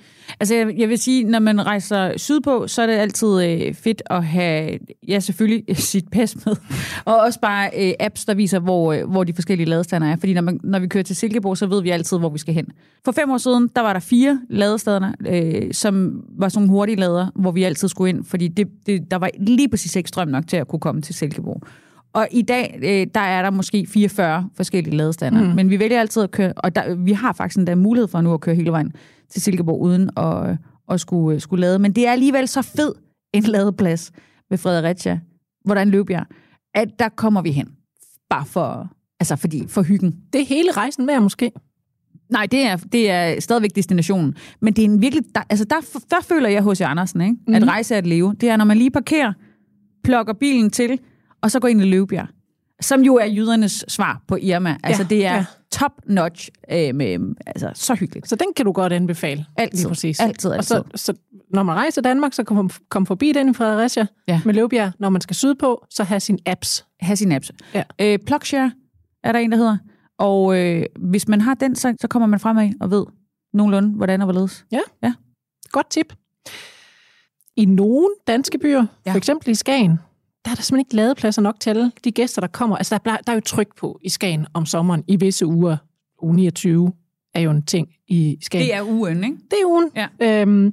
[SPEAKER 2] altså jeg, jeg vil sige, når man rejser sydpå, så er det altid øh, fedt at have, ja selvfølgelig, sit pas med, og også bare øh, apps, der viser, hvor, øh, hvor de forskellige ladestander er. Fordi når, man, når vi kører til Silkeborg, så ved vi altid, hvor vi skal hen. For fem år siden, der var der fire ladestander, øh, som var sådan nogle hurtige lader, hvor vi altid skulle ind, fordi det, det, der var lige præcis ikke strøm nok til at kunne komme til Silkeborg. Og i dag, øh, der er der måske 44 forskellige ladestander, mm. men vi vælger altid at køre, og der, vi har faktisk endda mulighed for nu at køre hele vejen til Silkeborg uden at, at skulle, skulle lade. Men det er alligevel så fed en ladeplads ved Fredericia, hvor der er en løbjerg, at der kommer vi hen. Bare for, altså fordi, for hyggen.
[SPEAKER 1] det er hele rejsen med måske.
[SPEAKER 2] Nej, det er, det er stadigvæk destinationen. Men det er en virkelig... Der, altså der, der føler jeg hos Andersen, ikke? Mm. at rejse er at leve. Det er, når man lige parkerer, plukker bilen til, og så går ind i Løvebjerg. Som jo er jydernes svar på Irma. Altså
[SPEAKER 1] Ja,
[SPEAKER 2] det er
[SPEAKER 1] ja.
[SPEAKER 2] top notch øh, med, altså så hyggeligt.
[SPEAKER 1] Så den kan du godt anbefale.
[SPEAKER 2] Altid.
[SPEAKER 1] Lige præcis.
[SPEAKER 2] Altid,
[SPEAKER 1] Og
[SPEAKER 2] altid.
[SPEAKER 1] så, så når man rejser Danmark, så kom, kom forbi den i Fredericia
[SPEAKER 2] Ja.
[SPEAKER 1] med Løvbjerg. Når man skal sydpå, så have sine apps.
[SPEAKER 2] have sin apps.
[SPEAKER 1] Ja.
[SPEAKER 2] Øh, Plugshare er der en, der hedder. Og øh, hvis man har den, så, så kommer man fremad og ved nogenlunde, hvordan og hvorledes.
[SPEAKER 1] Godt tip. I nogle danske byer, ja.
[SPEAKER 2] Ja.
[SPEAKER 1] for eksempel i Skagen, der er der simpelthen ikke ladepladser nok til alle de gæster, der kommer. Altså, der er, der er jo tryk på i Skagen om sommeren i visse uger. Uge 29 er jo en ting i Skagen.
[SPEAKER 2] Det er ugen, ikke?
[SPEAKER 1] det er ugen.
[SPEAKER 2] Ja.
[SPEAKER 1] Øhm,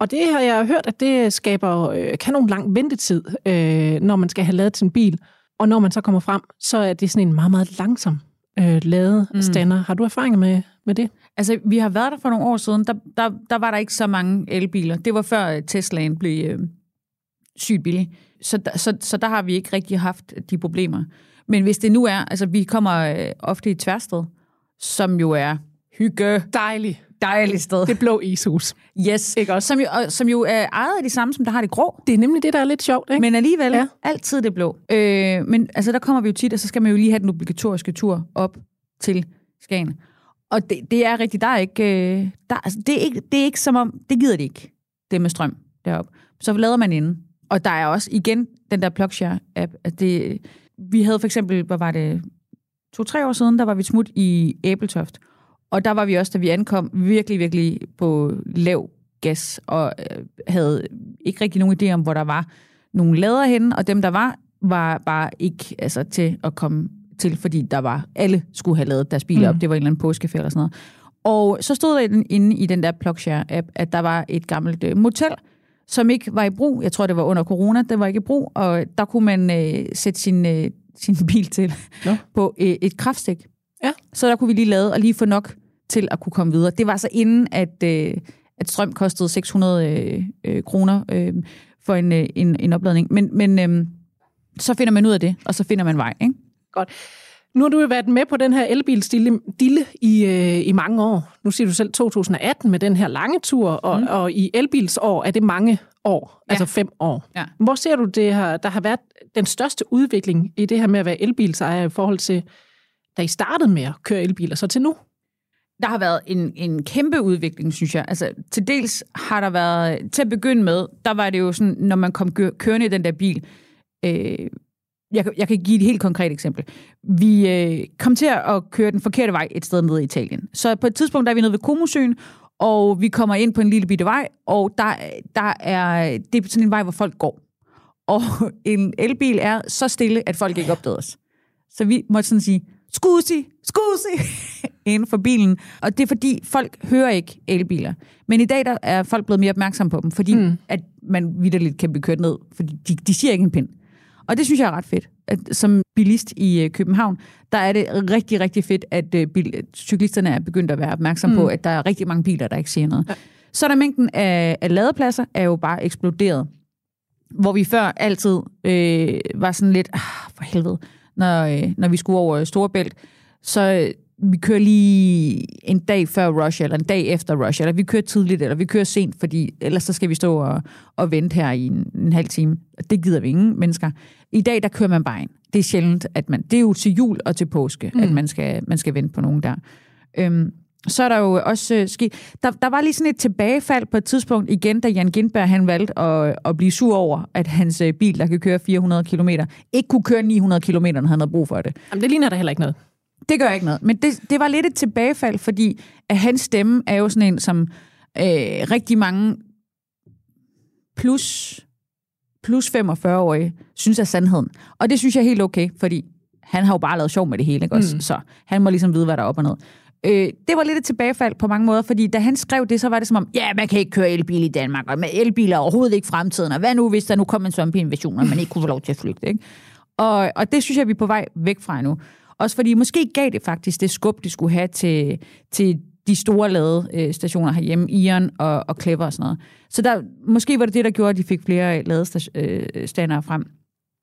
[SPEAKER 1] og det har jeg hørt, at det skaber øh, kanon lang ventetid, øh, når man skal have lavet sin bil. Og når man så kommer frem, så er det sådan en meget, meget langsom øh, ladestander. Mm. Har du erfaringer med, med det?
[SPEAKER 2] Altså, vi har været der for nogle år siden. Der, der, der var der ikke så mange elbiler. Det var før øh, Teslaen blev øh, sygt billig. Så, der- så, så der har vi ikke rigtig haft de problemer. Men hvis det nu er, altså vi kommer øh, ofte i Tværsted, som jo er hygge,
[SPEAKER 1] Dejligt.
[SPEAKER 2] Dejligt sted.
[SPEAKER 1] Det blå ishus.
[SPEAKER 2] Yes.
[SPEAKER 1] Ikke også?
[SPEAKER 2] Som jo, og, som jo er ejet af de samme, som der har det grå.
[SPEAKER 1] Det er nemlig det, der er lidt sjovt, ikke?
[SPEAKER 2] Men alligevel,
[SPEAKER 1] Ja.
[SPEAKER 2] ja. altid det blå. Øh, men altså, der kommer vi jo tit, og så skal man jo lige have den obligatoriske tur op til Skagen. Og det, det er rigtigt, der er ikke, øh, der, altså, det, er ikke, det er ikke som om, det gider de ikke, det med strøm deroppe. Så lader man inden. Og der er også igen den der Plugshare-app. At det, vi havde for eksempel, hvad var det, to-tre år siden, der var vi smut i Æbeltoft. Og der var vi også, da vi ankom, virkelig, virkelig på lav gas, og øh, havde ikke rigtig nogen idé om, hvor der var nogle lader henne, og dem, der var, var bare ikke altså, til at komme til, fordi der var, alle skulle have lavet deres biler mm. op. Det var en eller anden påskeferie eller sådan noget. Og så stod der inde i den der PlugShare-app, at der var et gammelt øh, motel, som ikke var i brug. Jeg tror, det var under corona, det var ikke i brug, og der kunne man øh, sætte sin, øh, sin bil til ja. på øh, et kraftstik. Ja. Så der kunne vi lige lade og lige få nok til at kunne komme videre. Det var så inden, at, øh, at strøm kostede 600 øh, øh, kroner øh, for en, øh, en, en opladning. Men, men øh, så finder man ud af det, og så finder man vej. Ikke?
[SPEAKER 1] Godt. Nu har du jo været med på den her elbilsdille dille i, øh, i mange år. Nu siger du selv 2018 med den her lange tur, og, mm. og i elbilsår er det mange år, ja. altså fem år. Ja. Hvor ser du, det her, der har været den største udvikling i det her med at være elbilsejer i forhold til, da I startede med at køre elbiler, så til nu?
[SPEAKER 2] Der har været en, en kæmpe udvikling, synes jeg. Altså, til dels har der været, til at begynde med, der var det jo sådan, når man kom kørende i den der bil, øh, jeg, jeg kan give et helt konkret eksempel. Vi øh, kom til at køre den forkerte vej et sted nede i Italien. Så på et tidspunkt der er vi nede ved Komosøen, og vi kommer ind på en lille bitte vej, og der, der er, det er sådan en vej, hvor folk går. Og en elbil er så stille, at folk ikke opdager os. Så vi måtte sådan sige, skusi, skusi, inden for bilen. Og det er fordi, folk hører ikke elbiler. Men i dag der er folk blevet mere opmærksomme på dem, fordi mm. at man vidderligt kan blive kørt ned, fordi de, de siger ikke en pind. Og det synes jeg er ret fedt. At som bilist i øh, København, der er det rigtig, rigtig fedt, at øh, bil, cyklisterne er begyndt at være opmærksomme mm. på, at der er rigtig mange biler, der ikke siger noget. Ja. Så er der mængden af, af ladepladser er jo bare eksploderet. Hvor vi før altid øh, var sådan lidt, ah, for helvede, når, øh, når vi skulle over Storebælt, så vi kører lige en dag før rush, eller en dag efter rush, eller vi kører tidligt, eller vi kører sent, fordi ellers så skal vi stå og, og vente her i en, en halv time. Det gider vi ingen mennesker. I dag, der kører man bare ind. Det er sjældent, at man... Det er jo til jul og til påske, mm. at man skal, man skal vente på nogen der. Øhm, så er der jo også øh, sket... Der, der var lige sådan et tilbagefald på et tidspunkt igen, da Jan Gindberg han valgte at, at blive sur over, at hans øh, bil, der kan køre 400 km, ikke kunne køre 900 km, når han havde brug for det.
[SPEAKER 1] Jamen, det ligner der heller ikke noget.
[SPEAKER 2] Det gør ikke noget. Men det, det var lidt et tilbagefald, fordi at hans stemme er jo sådan en, som øh, rigtig mange plus, plus 45-årige synes er sandheden. Og det synes jeg er helt okay, fordi han har jo bare lavet sjov med det hele, ikke også? Mm. Så han må ligesom vide, hvad der er op og ned. Øh, det var lidt et tilbagefald på mange måder, fordi da han skrev det, så var det som om, ja, man kan ikke køre elbil i Danmark, og med elbiler er overhovedet ikke fremtiden, og hvad nu, hvis der nu kom en zombie-invasion, og man ikke kunne få lov til at flygte, ikke? Og, og det synes jeg, vi er på vej væk fra nu. Også fordi måske gav det faktisk det skub, det skulle have til, til de store ladestationer øh, herhjemme, Ion og, og Clever og sådan noget. Så der, måske var det det, der gjorde, at de fik flere øh, ladestander øh, frem.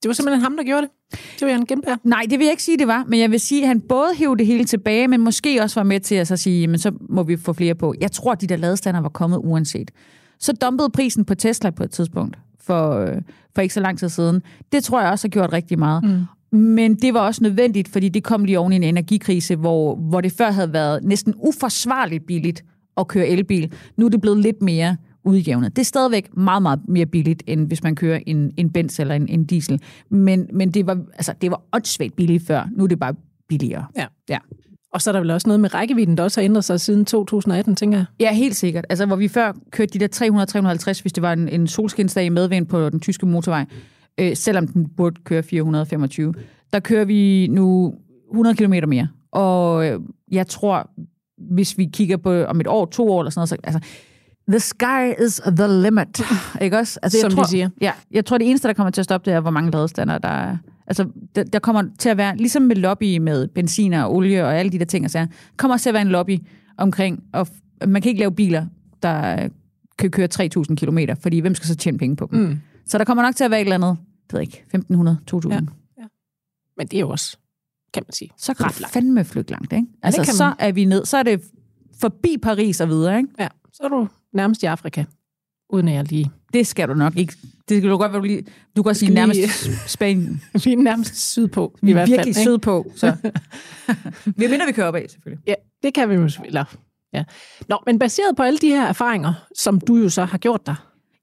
[SPEAKER 1] Det var simpelthen ham, der gjorde det? Det var Jan Genberg?
[SPEAKER 2] Nej, det vil jeg ikke sige, det var. Men jeg vil sige, at han både hævde det hele tilbage, men måske også var med til at så sige, men så må vi få flere på. Jeg tror, at de der ladestander var kommet uanset. Så dumpede prisen på Tesla på et tidspunkt for, for ikke så lang tid siden. Det tror jeg også har gjort rigtig meget. Mm. Men det var også nødvendigt, fordi det kom lige oven i en energikrise, hvor, hvor det før havde været næsten uforsvarligt billigt at køre elbil. Nu er det blevet lidt mere udjævnet. Det er stadigvæk meget, meget mere billigt, end hvis man kører en, en Benz eller en, en diesel. Men, men det var, altså, det var åndssvagt billigt før. Nu er det bare billigere.
[SPEAKER 1] Ja. ja. Og så er der vel også noget med rækkevidden, der også har ændret sig siden 2018, tænker jeg.
[SPEAKER 2] Ja, helt sikkert. Altså, hvor vi før kørte de der 300-350, hvis det var en, en solskinsdag i medvind på den tyske motorvej, øh, selvom den burde køre 425. Der kører vi nu 100 km mere. Og øh, jeg tror, hvis vi kigger på om et år, to år eller sådan noget, så, altså, the sky is the limit. Ikke også? Altså,
[SPEAKER 1] Som
[SPEAKER 2] jeg tror,
[SPEAKER 1] de siger.
[SPEAKER 2] Ja, jeg tror, det eneste, der kommer til at stoppe, det er, hvor mange ladestander der er. Altså, der, der kommer til at være, ligesom med lobby med benzin og olie og alle de der ting, så kommer til at være en lobby omkring, og man kan ikke lave biler, der kan køre 3.000 km, fordi hvem skal så tjene penge på dem? Mm. Så der kommer nok til at være et eller andet ved ikke, 1500, 2000. Ja, ja.
[SPEAKER 1] Men det er jo også, kan man sige,
[SPEAKER 2] Så kan du fandme flygte langt, ikke? Altså, ja, så er vi ned, så er det forbi Paris og videre, ikke?
[SPEAKER 1] Ja, så er du nærmest i Afrika, uden at jeg lige...
[SPEAKER 2] Det skal du nok ikke. Det skal du godt være, du lige... Du kan sige nærmest Spanien.
[SPEAKER 1] vi er nærmest sydpå,
[SPEAKER 2] vi i hvert fald. virkelig sydpå, så... vi mindre vi kører op af, selvfølgelig.
[SPEAKER 1] Ja, det kan vi jo selvfølgelig. Ja. Nå, men baseret på alle de her erfaringer, som du jo så har gjort dig,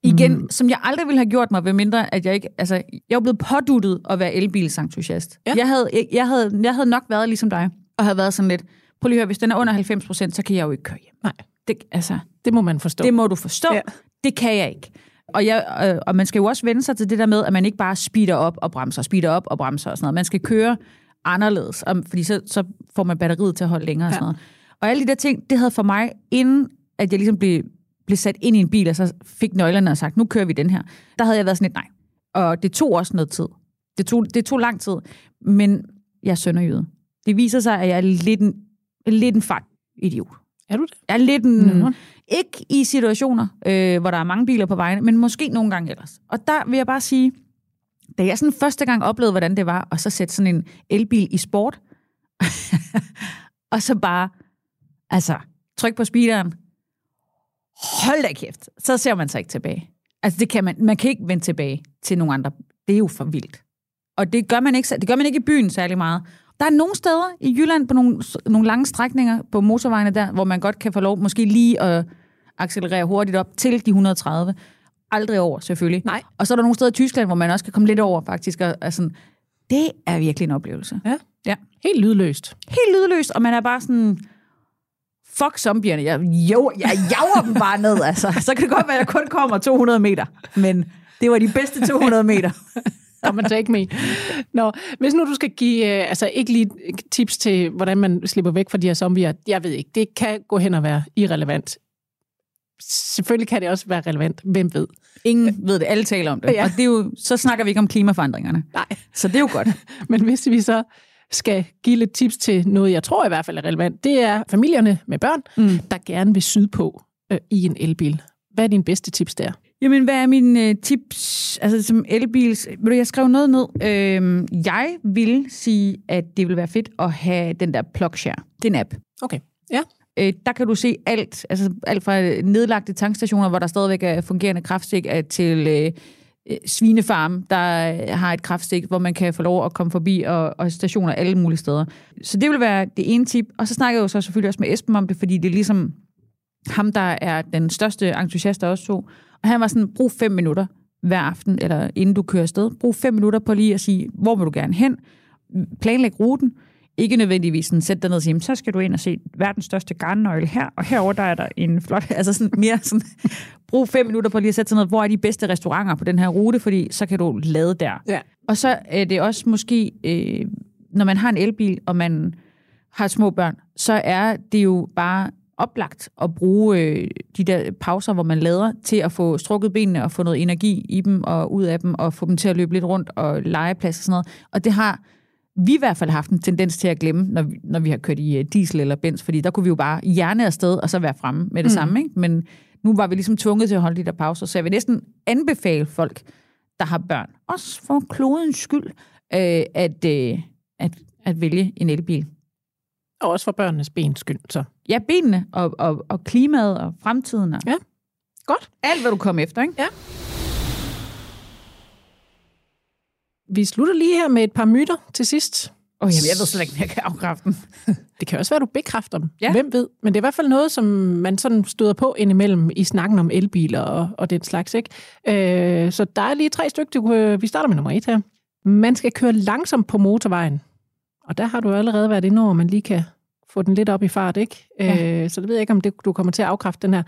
[SPEAKER 2] Igen, mm. som jeg aldrig ville have gjort mig, ved mindre at jeg ikke... Altså, jeg er blevet påduttet at være elbilsentusiast. Ja. Jeg, havde, jeg, havde, jeg havde nok været ligesom dig, og havde været sådan lidt, prøv lige at høre, hvis den er under 90 procent, så kan jeg jo ikke køre hjem.
[SPEAKER 1] Nej.
[SPEAKER 2] Det, altså,
[SPEAKER 1] Det må man forstå.
[SPEAKER 2] det må du forstå.
[SPEAKER 1] Ja.
[SPEAKER 2] Det kan jeg ikke. Og, jeg, øh, og man skal jo også vende sig til det der med, at man ikke bare speeder op og bremser, speeder op og bremser og sådan noget. Man skal køre anderledes, om, fordi så, så får man batteriet til at holde længere og
[SPEAKER 1] Ja.
[SPEAKER 2] sådan noget. Og alle de der ting, det havde for mig, inden at jeg ligesom blev, blev sat ind i en bil, og så fik nøglerne og sagt, nu kører vi den her. Der havde jeg været sådan lidt nej. Og det tog også noget tid. Det tog, det tog lang tid. Men jeg er sønderjyde. Det viser sig, at jeg er lidt en, lidt en fart idiot.
[SPEAKER 1] Er du det?
[SPEAKER 2] Jeg er lidt en,
[SPEAKER 1] Nå.
[SPEAKER 2] ikke i situationer, øh, hvor der er mange biler på vejene, men måske nogle gange ellers. Og der vil jeg bare sige, da jeg sådan første gang oplevede, hvordan det var, og så sætte sådan en elbil i sport, og så bare, altså, tryk på speederen, hold da kæft, så ser man sig ikke tilbage. Altså, det kan man, man kan ikke vende tilbage til nogle andre. Det er jo for vildt. Og det gør man ikke, det gør man ikke i byen særlig meget. Der er nogle steder i Jylland på nogle, nogle lange strækninger på motorvejene der, hvor man godt kan få lov måske lige at accelerere hurtigt op til de 130. Aldrig over, selvfølgelig.
[SPEAKER 1] Nej.
[SPEAKER 2] Og så er der nogle steder i Tyskland, hvor man også kan komme lidt over, faktisk. Og, og sådan, det er virkelig en oplevelse.
[SPEAKER 1] Ja.
[SPEAKER 2] Ja.
[SPEAKER 1] Helt lydløst.
[SPEAKER 2] Helt lydløst, og man er bare sådan... Fuck zombierne. Jeg, jo, jeg jager dem bare ned, altså. Så kan det godt være, at jeg kun kommer 200 meter. Men det var de bedste 200 meter.
[SPEAKER 1] Come and take me. Nå, hvis nu du skal give, øh, altså ikke lige tips til, hvordan man slipper væk fra de her zombier, jeg ved ikke, det kan gå hen og være irrelevant. Selvfølgelig kan det også være relevant, hvem ved.
[SPEAKER 2] Ingen ved det, alle taler om det.
[SPEAKER 1] Ja.
[SPEAKER 2] Og det er jo, så snakker vi ikke om klimaforandringerne.
[SPEAKER 1] Nej.
[SPEAKER 2] Så det er jo godt.
[SPEAKER 1] Men hvis vi så skal give lidt tips til noget, jeg tror i hvert fald er relevant, det er familierne med børn,
[SPEAKER 2] Mm.
[SPEAKER 1] der gerne vil syde på øh, i en elbil. Hvad er dine bedste tips der?
[SPEAKER 2] Jamen, hvad er mine øh, tips? Altså, som elbils... Ved du, jeg skrev noget ned. Øhm, jeg vil sige, at det vil være fedt at have den der PlugShare. Det er en app.
[SPEAKER 1] Okay. Ja.
[SPEAKER 2] Øh, der kan du se alt, altså alt fra nedlagte tankstationer, hvor der stadigvæk er fungerende kraftstik, til øh, øh, svinefarm, der øh, har et kraftstik, hvor man kan få lov at komme forbi, og, og stationer alle mulige steder. Så det vil være det ene tip. Og så snakker jeg jo så selvfølgelig også med Esben om det, fordi det er ligesom ham, der er den største entusiast af os to. Og han var sådan, brug fem minutter hver aften, eller inden du kører afsted. Brug fem minutter på lige at sige, hvor vil du gerne hen? Planlæg ruten. Ikke nødvendigvis sådan, sæt dig ned og sige, "Jamen, så skal du ind og se verdens største garnnøgle her, og herover der er der en flot, altså sådan mere sådan, brug fem minutter på lige at sætte sig ned, hvor er de bedste restauranter på den her rute, fordi så kan du lade der.
[SPEAKER 1] Ja.
[SPEAKER 2] Og så er det også måske, øh, når man har en elbil, og man har små børn, så er det jo bare oplagt at bruge øh, de der pauser, hvor man lader, til at få strukket benene og få noget energi i dem og ud af dem, og få dem til at løbe lidt rundt og legeplads og sådan noget. Og det har vi i hvert fald haft en tendens til at glemme, når vi, når vi har kørt i øh, diesel eller bens, fordi der kunne vi jo bare hjerne afsted og så være fremme med det mm. samme. Ikke? Men nu var vi ligesom tvunget til at holde de der pauser, så jeg vil næsten anbefale folk, der har børn, også for klodens skyld, øh, at, øh, at, at vælge en elbil.
[SPEAKER 1] Og også for børnenes bens skyld, så.
[SPEAKER 2] Ja, benene og, og, og klimaet og fremtiden og
[SPEAKER 1] Ja. Godt.
[SPEAKER 2] alt, hvad du kommer efter. Ikke?
[SPEAKER 1] Vi slutter lige her med et par myter til sidst.
[SPEAKER 2] Oh, jamen, jeg ved slet ikke, om jeg kan afkræfte dem.
[SPEAKER 1] Det kan også være, du bekræfter dem.
[SPEAKER 2] Ja.
[SPEAKER 1] Hvem ved? Men det er i hvert fald noget, som man sådan støder på indimellem i snakken om elbiler og, og den slags. Ikke? Øh, så der er lige tre stykker. Kan- vi starter med nummer et her. Man skal køre langsomt på motorvejen. Og der har du allerede været inde over, at man lige kan få den lidt op i fart. ikke?
[SPEAKER 2] Ja.
[SPEAKER 1] Øh, så det ved jeg ikke, om det, du kommer til at afkræfte den her.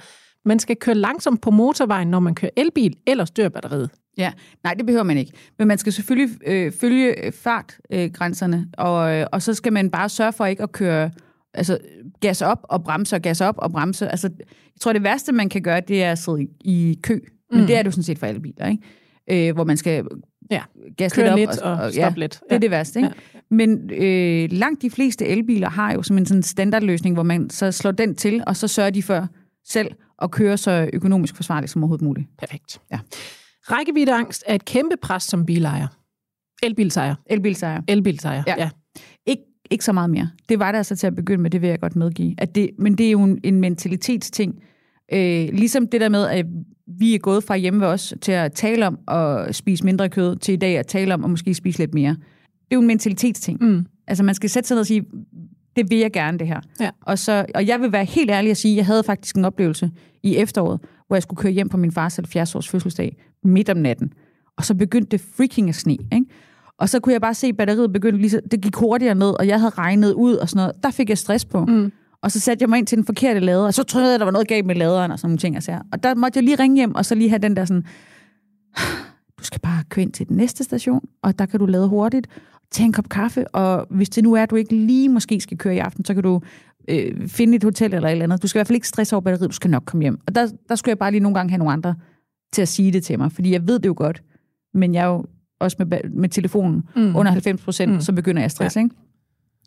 [SPEAKER 1] Man skal køre langsomt på motorvejen, når man kører elbil, ellers dør batteriet.
[SPEAKER 2] Ja, nej, det behøver man ikke. Men man skal selvfølgelig øh, følge øh, fartgrænserne, og, øh, og så skal man bare sørge for ikke at køre, altså gas op og bremse og gas op og bremse. Altså, jeg tror, det værste, man kan gøre, det er at sidde i, kø. Men
[SPEAKER 1] Mm.
[SPEAKER 2] det er jo sådan set for alle biler, ikke? Øh, hvor man skal
[SPEAKER 1] Ja, Køre
[SPEAKER 2] lidt op.
[SPEAKER 1] lidt og, og
[SPEAKER 2] ja,
[SPEAKER 1] stoppe lidt.
[SPEAKER 2] det er det værste, ikke?
[SPEAKER 1] Ja.
[SPEAKER 2] Men øh, langt de fleste elbiler har jo som en sådan standardløsning, hvor man så slår den til, og så sørger de for selv at køre så økonomisk forsvarligt som overhovedet muligt.
[SPEAKER 1] Perfekt.
[SPEAKER 2] Ja.
[SPEAKER 1] Rækkeviddeangst er et kæmpe pres som bilejer. Elbilsejer.
[SPEAKER 2] Elbilsejr.
[SPEAKER 1] Elbilsejer,
[SPEAKER 2] Ja.
[SPEAKER 1] ja.
[SPEAKER 2] Ikke, ikke så meget mere. Det var det altså til at begynde med, det vil jeg godt medgive. At det, men det er jo en, en mentalitetsting. Øh, ligesom det der med, at vi er gået fra hjemme ved os til at tale om at spise mindre kød, til i dag at tale om at måske spise lidt mere. Det er jo en mentalitetsting.
[SPEAKER 1] Mm.
[SPEAKER 2] Altså man skal sætte sig ned og sige, det vil jeg gerne det her.
[SPEAKER 1] Ja.
[SPEAKER 2] Og, så, og jeg vil være helt ærlig at sige, at jeg havde faktisk en oplevelse i efteråret, hvor jeg skulle køre hjem på min fars 70-års fødselsdag midt om natten. Og så begyndte det freaking at sne. Ikke? Og så kunne jeg bare se, at batteriet begyndte lige så, det gik hurtigere ned, og jeg havde regnet ud og sådan noget. Der fik jeg stress på.
[SPEAKER 1] Mm.
[SPEAKER 2] Og så satte jeg mig ind til den forkerte lader, og så troede jeg, at der var noget galt med laderen og sådan nogle ting. Altså. Og der måtte jeg lige ringe hjem, og så lige have den der sådan, du skal bare køre ind til den næste station, og der kan du lade hurtigt, tage en kop kaffe, og hvis det nu er, at du ikke lige måske skal køre i aften, så kan du øh, finde et hotel eller et eller andet. Du skal i hvert fald ikke stresse over batteriet, du skal nok komme hjem. Og der, der skulle jeg bare lige nogle gange have nogle andre til at sige det til mig, fordi jeg ved det jo godt, men jeg er jo også med, med telefonen mm. under 90 procent, mm. så begynder jeg at stresse, ja. ikke?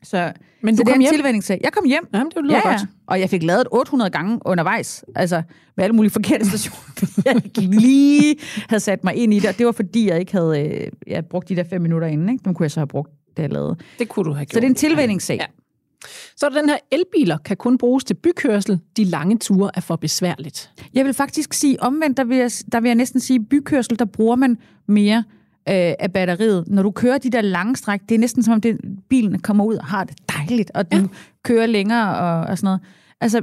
[SPEAKER 2] Så,
[SPEAKER 1] Men
[SPEAKER 2] så
[SPEAKER 1] du
[SPEAKER 2] det er
[SPEAKER 1] kom
[SPEAKER 2] en
[SPEAKER 1] hjem?
[SPEAKER 2] tilvændingssag. Jeg kom hjem.
[SPEAKER 1] Jamen, det lyder
[SPEAKER 2] Ja,
[SPEAKER 1] godt.
[SPEAKER 2] Og jeg fik lavet 800 gange undervejs, altså med alle mulige forkerte stationer, jeg ikke lige havde sat mig ind i det, og det var fordi, jeg ikke havde øh, jeg brugt de der fem minutter inden. Ikke? Dem kunne jeg så have brugt, da jeg lavede.
[SPEAKER 1] Det kunne du have gjort.
[SPEAKER 2] Så det er en tilvændingssag.
[SPEAKER 1] Ja. Så er den her elbiler kan kun bruges til bykørsel. De lange ture er for besværligt.
[SPEAKER 2] Jeg vil faktisk sige omvendt, der vil jeg, der vil jeg næsten sige, bykørsel, der bruger man mere øh, af batteriet. Når du kører de der lange stræk, det er næsten som om det, bilen kommer ud og har det dejligt, og den ja. kører længere og, og sådan noget. Altså,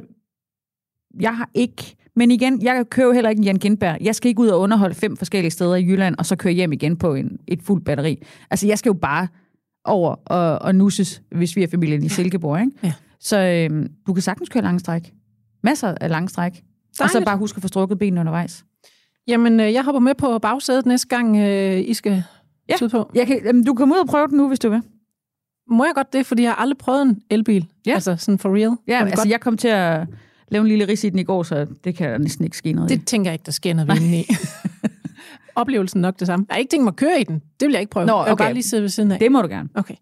[SPEAKER 2] jeg har ikke... Men igen, jeg kører jo heller ikke en Jan Gindberg. Jeg skal ikke ud og underholde fem forskellige steder i Jylland, og så køre hjem igen på en, et fuldt batteri. Altså, jeg skal jo bare over og, og nusses, hvis vi er familien i Silkeborg. Ikke?
[SPEAKER 1] Ja.
[SPEAKER 2] Så øh, du kan sagtens køre lange stræk. Masser af lange stræk. Og så
[SPEAKER 1] Dejligt.
[SPEAKER 2] bare husk at få strukket benene undervejs.
[SPEAKER 1] Jamen, øh, jeg hopper med på bagsædet næste gang, øh, I skal
[SPEAKER 2] Ja.
[SPEAKER 1] sydpå.
[SPEAKER 2] Jeg kan, jamen, du kan ud og prøve den nu, hvis du vil.
[SPEAKER 1] Må jeg godt det, fordi jeg har aldrig prøvet en elbil?
[SPEAKER 2] Ja.
[SPEAKER 1] Altså sådan for real?
[SPEAKER 2] Ja, altså
[SPEAKER 1] godt,
[SPEAKER 2] jeg kom til at lave en lille ris i den i går, så det kan der næsten ikke ske noget i.
[SPEAKER 1] det tænker jeg ikke, der sker noget ved i. Oplevelsen nok det samme. Jeg har ikke tænkt mig at køre i den. Det vil jeg ikke prøve.
[SPEAKER 2] Nå,
[SPEAKER 1] Jeg vil
[SPEAKER 2] okay.
[SPEAKER 1] bare lige sidde ved siden af.
[SPEAKER 2] Det må du gerne.
[SPEAKER 1] Okay.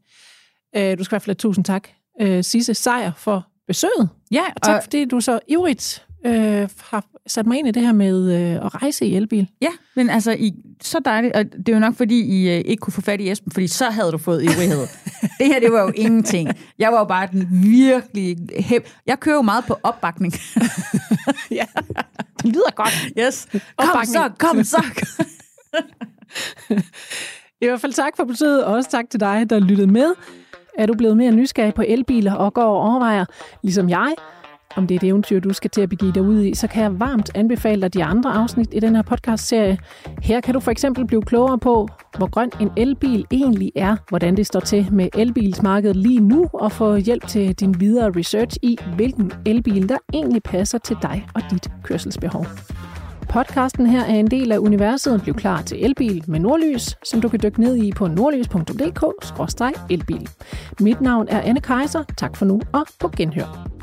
[SPEAKER 1] Øh, du skal i hvert fald have tusind tak, øh, Sisse Sejer, for besøget.
[SPEAKER 2] Ja,
[SPEAKER 1] Og tak, fordi du så ivrigt øh, har sat mig ind i det her med øh, at rejse i elbil.
[SPEAKER 2] Ja, men altså, I, så dejligt. Og det er jo nok, fordi I øh, ikke kunne få fat i Esben, fordi så havde du fået ivrighed. det her, det var jo ingenting. Jeg var jo bare den virkelig... Hæb. Jeg kører jo meget på opbakning.
[SPEAKER 1] ja, det lyder godt.
[SPEAKER 2] yes. Kom så, kom så.
[SPEAKER 1] I hvert fald tak for besøget, og også tak til dig, der lyttede med. Er du blevet mere nysgerrig på elbiler og går og overvejer, ligesom jeg, om det er et eventyr, du skal til at begive dig ud i, så kan jeg varmt anbefale dig de andre afsnit i den her podcast-serie. Her kan du for eksempel blive klogere på, hvor grøn en elbil egentlig er, hvordan det står til med elbilsmarkedet lige nu, og få hjælp til din videre research i, hvilken elbil, der egentlig passer til dig og dit kørselsbehov. Podcasten her er en del af universet Bliv klar til elbil med Nordlys, som du kan dykke ned i på nordlys.dk-elbil. Mit navn er Anne Kejser. Tak for nu og på genhør.